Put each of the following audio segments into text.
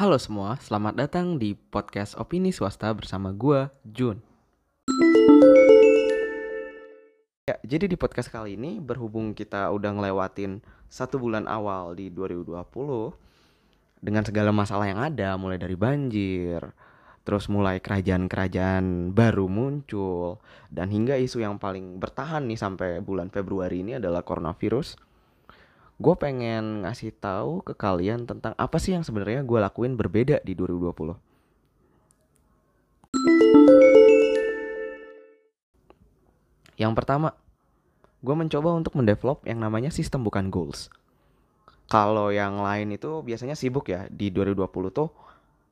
Halo semua, selamat datang di podcast Opini Swasta bersama gua, Jun. Ya, jadi di podcast kali ini berhubung kita udah ngelewatin satu bulan awal di 2020 dengan segala masalah yang ada, mulai dari banjir, terus mulai kerajaan-kerajaan baru muncul, dan hingga isu yang paling bertahan nih sampai bulan Februari ini adalah coronavirus gue pengen ngasih tahu ke kalian tentang apa sih yang sebenarnya gue lakuin berbeda di 2020. Yang pertama, gue mencoba untuk mendevelop yang namanya sistem bukan goals. Kalau yang lain itu biasanya sibuk ya di 2020 tuh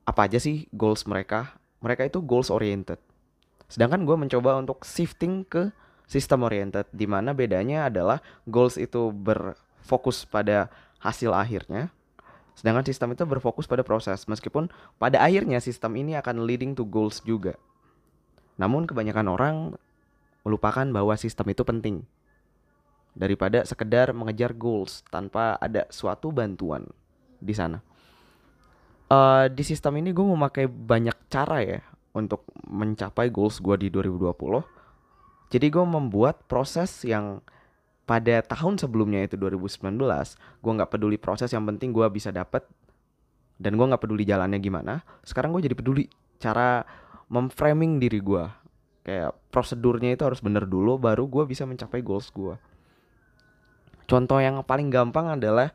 apa aja sih goals mereka? Mereka itu goals oriented. Sedangkan gue mencoba untuk shifting ke sistem oriented, di mana bedanya adalah goals itu berfokus pada hasil akhirnya, sedangkan sistem itu berfokus pada proses. Meskipun pada akhirnya sistem ini akan leading to goals juga. Namun kebanyakan orang melupakan bahwa sistem itu penting daripada sekedar mengejar goals tanpa ada suatu bantuan di sana. Uh, di sistem ini gue memakai banyak cara ya untuk mencapai goals gue di 2020. Jadi gue membuat proses yang pada tahun sebelumnya itu 2019 gue nggak peduli proses yang penting gue bisa dapet dan gue nggak peduli jalannya gimana. Sekarang gue jadi peduli cara memframing diri gue kayak prosedurnya itu harus bener dulu baru gue bisa mencapai goals gue contoh yang paling gampang adalah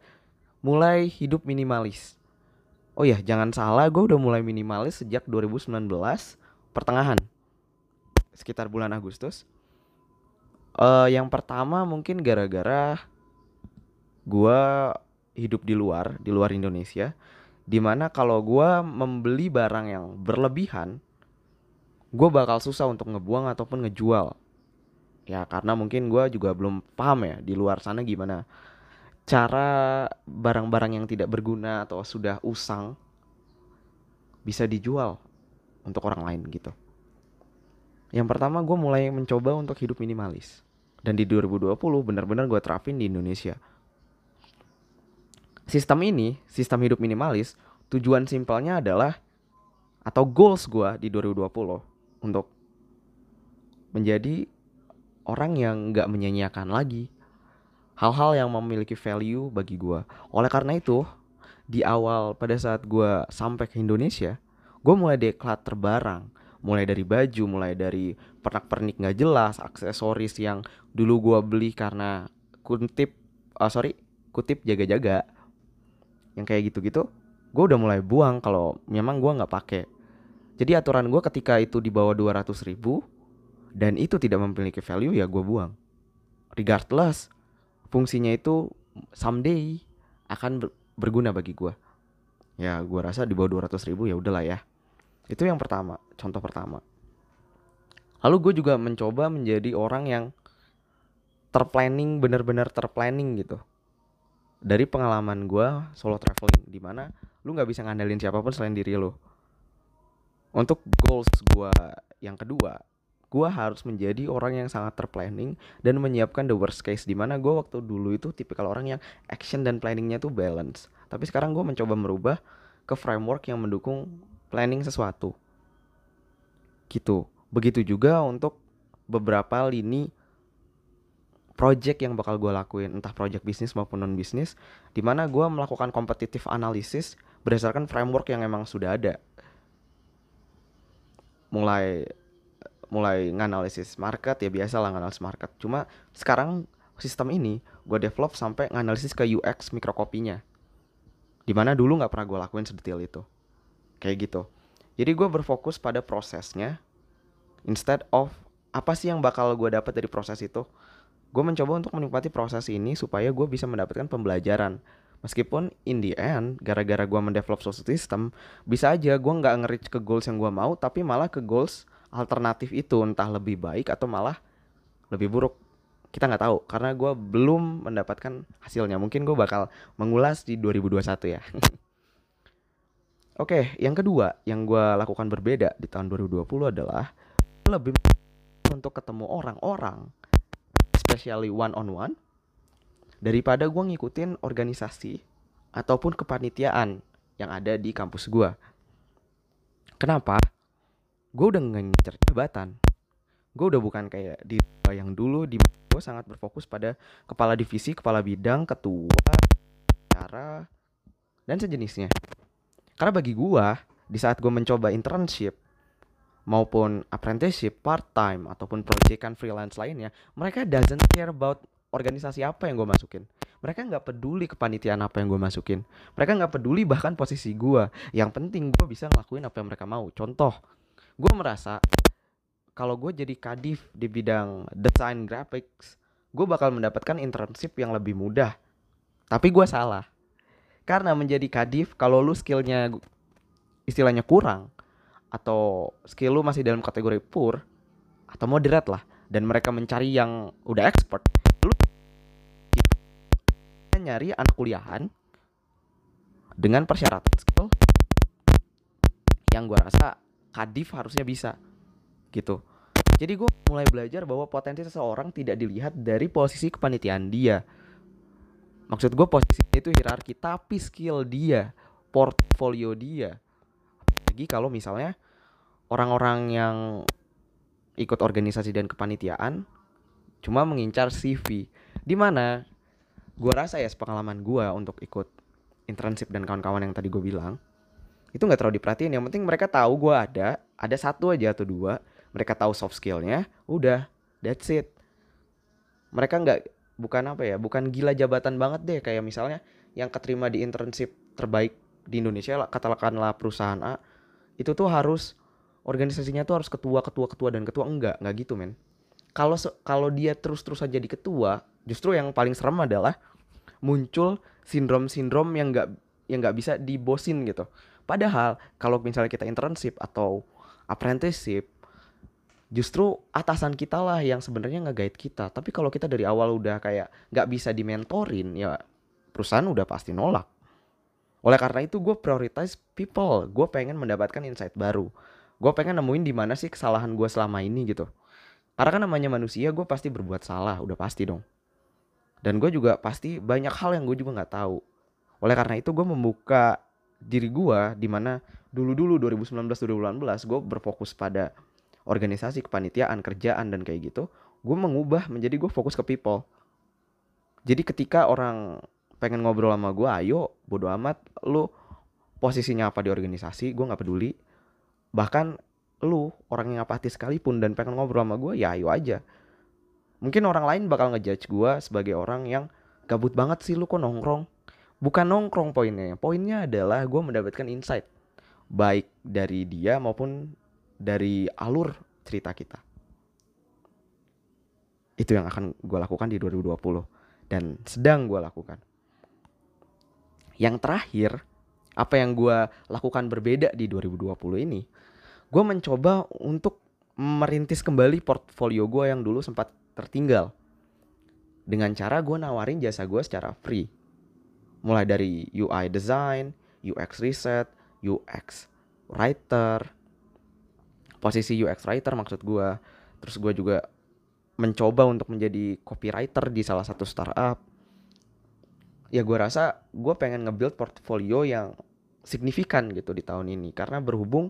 mulai hidup minimalis. Oh ya jangan salah gue udah mulai minimalis sejak 2019 pertengahan sekitar bulan Agustus uh, yang pertama mungkin gara-gara gue hidup di luar di luar Indonesia di mana kalau gue membeli barang yang berlebihan gue bakal susah untuk ngebuang ataupun ngejual. Ya karena mungkin gue juga belum paham ya di luar sana gimana cara barang-barang yang tidak berguna atau sudah usang bisa dijual untuk orang lain gitu. Yang pertama gue mulai mencoba untuk hidup minimalis dan di 2020 benar-benar gue terapin di Indonesia. Sistem ini sistem hidup minimalis tujuan simpelnya adalah atau goals gue di 2020 untuk menjadi orang yang nggak menyanyiakan lagi. Hal-hal yang memiliki value bagi gue. Oleh karena itu, di awal pada saat gue sampai ke Indonesia, gue mulai declutter barang, mulai dari baju, mulai dari pernak-pernik nggak jelas, aksesoris yang dulu gue beli karena kutip, uh, sorry, kutip jaga-jaga, yang kayak gitu-gitu, gue udah mulai buang kalau memang gue nggak pakai. Jadi aturan gue ketika itu di bawah 200 ribu dan itu tidak memiliki value ya gue buang. Regardless fungsinya itu someday akan ber berguna bagi gue. Ya gue rasa di bawah 200 ribu ya udahlah ya. Itu yang pertama, contoh pertama. Lalu gue juga mencoba menjadi orang yang terplanning bener-bener terplanning gitu. Dari pengalaman gue solo traveling di mana lu nggak bisa ngandelin siapa pun selain diri lo untuk goals gue yang kedua gue harus menjadi orang yang sangat terplanning dan menyiapkan the worst case di mana gue waktu dulu itu tipikal orang yang action dan planningnya tuh balance. Tapi sekarang gue mencoba merubah ke framework yang mendukung planning sesuatu. Gitu begitu juga untuk beberapa lini project yang bakal gue lakuin entah project bisnis maupun non bisnis di mana gue melakukan competitive analysis berdasarkan framework yang emang sudah ada. Mulai mulai nganalisis market ya biasa lah nganalisis market. Cuma sekarang sistem ini gue develop sampai nganalisis ke UX mikrokopinya. Di mana dulu nggak pernah gue lakuin sedetail itu. Kayak gitu. Jadi gue berfokus pada prosesnya instead of apa sih yang bakal gue dapat dari proses itu gue mencoba untuk menikmati proses ini supaya gue bisa mendapatkan pembelajaran Meskipun in the end, gara-gara gue mendevelop suatu sistem, bisa aja gue nggak nge-reach ke goals yang gue mau, tapi malah ke goals alternatif itu entah lebih baik atau malah lebih buruk. Kita nggak tahu karena gue belum mendapatkan hasilnya. Mungkin gue bakal mengulas di 2021 ya. Oke, yang kedua yang gue lakukan berbeda di tahun 2020 adalah lebih untuk ketemu orang-orang, especially one on one, daripada gue ngikutin organisasi ataupun kepanitiaan yang ada di kampus gue. Kenapa? Gue udah ngincer jabatan. Gue udah bukan kayak di yang dulu di gue sangat berfokus pada kepala divisi, kepala bidang, ketua, cara, dan sejenisnya. Karena bagi gue, di saat gue mencoba internship, maupun apprenticeship, part time ataupun proyekan freelance lainnya, mereka doesn't care about organisasi apa yang gue masukin. Mereka nggak peduli kepanitiaan apa yang gue masukin. Mereka nggak peduli bahkan posisi gue. Yang penting gue bisa ngelakuin apa yang mereka mau. Contoh, gue merasa kalau gue jadi kadif di bidang desain graphics, gue bakal mendapatkan internship yang lebih mudah. Tapi gue salah. Karena menjadi kadif, kalau lu skillnya istilahnya kurang, atau skill lu masih dalam kategori poor atau moderate lah dan mereka mencari yang udah expert lu nyari anak kuliahan dengan persyaratan skill yang gua rasa kadif harusnya bisa gitu. Jadi gue mulai belajar bahwa potensi seseorang tidak dilihat dari posisi kepanitiaan dia. Maksud gue posisi itu hierarki tapi skill dia portfolio dia. Lagi kalau misalnya orang-orang yang ikut organisasi dan kepanitiaan cuma mengincar CV di mana gue rasa ya pengalaman gue untuk ikut internship dan kawan-kawan yang tadi gue bilang itu nggak terlalu diperhatiin. Yang penting mereka tahu gue ada ada satu aja atau dua mereka tahu soft skillnya udah that's it. Mereka nggak bukan apa ya bukan gila jabatan banget deh. Kayak misalnya yang keterima di internship terbaik di Indonesia katakanlah perusahaan A itu tuh harus organisasinya tuh harus ketua ketua ketua dan ketua. Enggak enggak gitu men. Kalau kalau dia terus terus aja jadi ketua justru yang paling serem adalah muncul sindrom sindrom yang enggak yang nggak bisa dibosin gitu. Padahal kalau misalnya kita internship atau apprenticeship justru atasan kita lah yang sebenarnya nge-guide kita. Tapi kalau kita dari awal udah kayak nggak bisa dimentorin ya perusahaan udah pasti nolak. Oleh karena itu gue prioritize people. Gue pengen mendapatkan insight baru gue pengen nemuin di mana sih kesalahan gue selama ini gitu. Karena kan namanya manusia gue pasti berbuat salah udah pasti dong. Dan gue juga pasti banyak hal yang gue juga nggak tahu. Oleh karena itu gue membuka diri gue di mana dulu-dulu 2019 2018 gue berfokus pada organisasi kepanitiaan kerjaan dan kayak gitu gue mengubah menjadi gue fokus ke people. Jadi ketika orang pengen ngobrol sama gue ayo bodo amat lu posisinya apa di organisasi? Gue nggak peduli bahkan lu orang yang apatis sekalipun dan pengen ngobrol sama gue ya ayo aja. Mungkin orang lain bakal ngejudge gue sebagai orang yang gabut banget sih lu kok nongkrong. Bukan nongkrong poinnya poinnya adalah gue mendapatkan insight. Baik dari dia maupun dari alur cerita kita. Itu yang akan gue lakukan di 2020 dan sedang gue lakukan. Yang terakhir apa yang gue lakukan berbeda di 2020 ini gue mencoba untuk merintis kembali portfolio gue yang dulu sempat tertinggal. Dengan cara gue nawarin jasa gue secara free. Mulai dari UI design, UX reset, UX writer. Posisi UX writer maksud gue terus gue juga mencoba untuk menjadi copywriter di salah satu startup ya gue rasa gue pengen nge-build portfolio yang signifikan gitu di tahun ini karena berhubung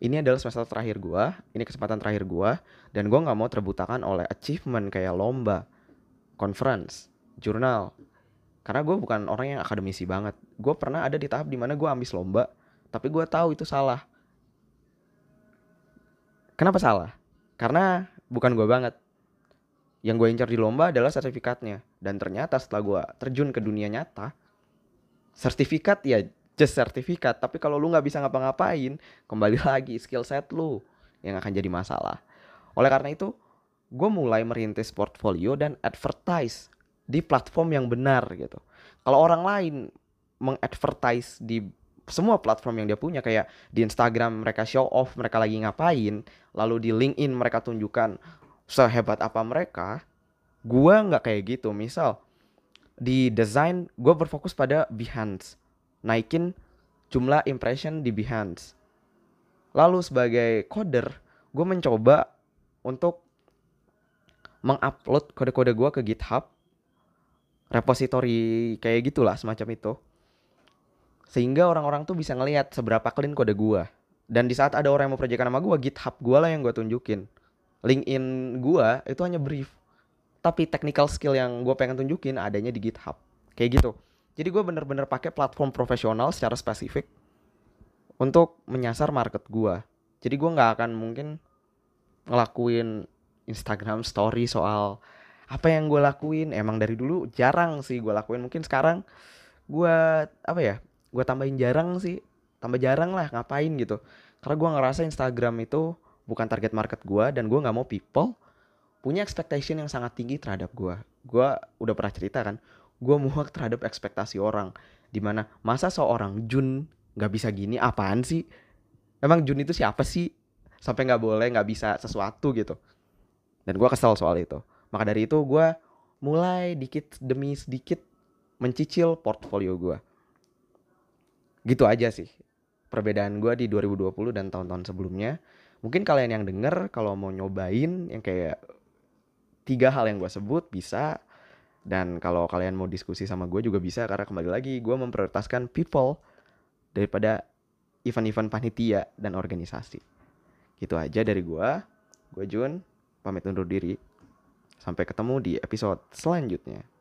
ini adalah semester terakhir gue, ini kesempatan terakhir gue, dan gue nggak mau terbutakan oleh achievement kayak lomba, conference, jurnal. Karena gue bukan orang yang akademisi banget. Gue pernah ada di tahap di mana gue ambis lomba, tapi gue tahu itu salah. Kenapa salah? Karena bukan gue banget. Yang gue incar di lomba adalah sertifikatnya. Dan ternyata setelah gue terjun ke dunia nyata, sertifikat ya just sertifikat. Tapi kalau lu nggak bisa ngapa-ngapain kembali lagi skill set lu yang akan jadi masalah. Oleh karena itu gue mulai merintis portfolio dan advertise di platform yang benar gitu. Kalau orang lain mengadvertise di semua platform yang dia punya kayak di Instagram mereka show off mereka lagi ngapain lalu di LinkedIn mereka tunjukkan sehebat apa mereka gue nggak kayak gitu misal di desain gue berfokus pada Behance naikin jumlah impression di Behance. Lalu sebagai coder, gue mencoba untuk mengupload kode-kode gue ke GitHub, repository kayak gitulah semacam itu. sehingga orang-orang tuh bisa ngelihat seberapa clean kode gua dan di saat ada orang yang mau proyekkan nama gua GitHub gua lah yang gua tunjukin LinkedIn gua itu hanya brief. Tapi technical skill yang gue pengen tunjukin adanya di GitHub. Kayak gitu. Jadi gue bener-bener pakai platform profesional secara spesifik untuk menyasar market gue jadi gue nggak akan mungkin ngelakuin Instagram story soal apa yang gue lakuin. Emang dari dulu jarang sih gue lakuin. Mungkin sekarang gue apa ya gue tambahin jarang sih. Tambah jarang lah ngapain gitu. Karena gue ngerasa Instagram itu bukan target market gue dan gue nggak mau people punya expectation yang sangat tinggi terhadap gue. Gue udah pernah cerita kan, gue muak terhadap ekspektasi orang. Di mana masa seorang Jun nggak bisa gini, apaan sih? Emang Jun itu siapa sih? Sampai nggak boleh, nggak bisa sesuatu gitu. Dan gue kesel soal itu. Maka dari itu gue mulai dikit demi sedikit mencicil portfolio gue. Gitu aja sih perbedaan gue di 2020 dan tahun-tahun sebelumnya. Mungkin kalian yang denger kalau mau nyobain yang kayak tiga hal yang gue sebut bisa. Dan kalau kalian mau diskusi sama gue juga bisa karena kembali lagi gue memprioritaskan people daripada event-event panitia dan organisasi. Gitu aja dari gue gue Jun pamit undur diri. Sampai ketemu di episode selanjutnya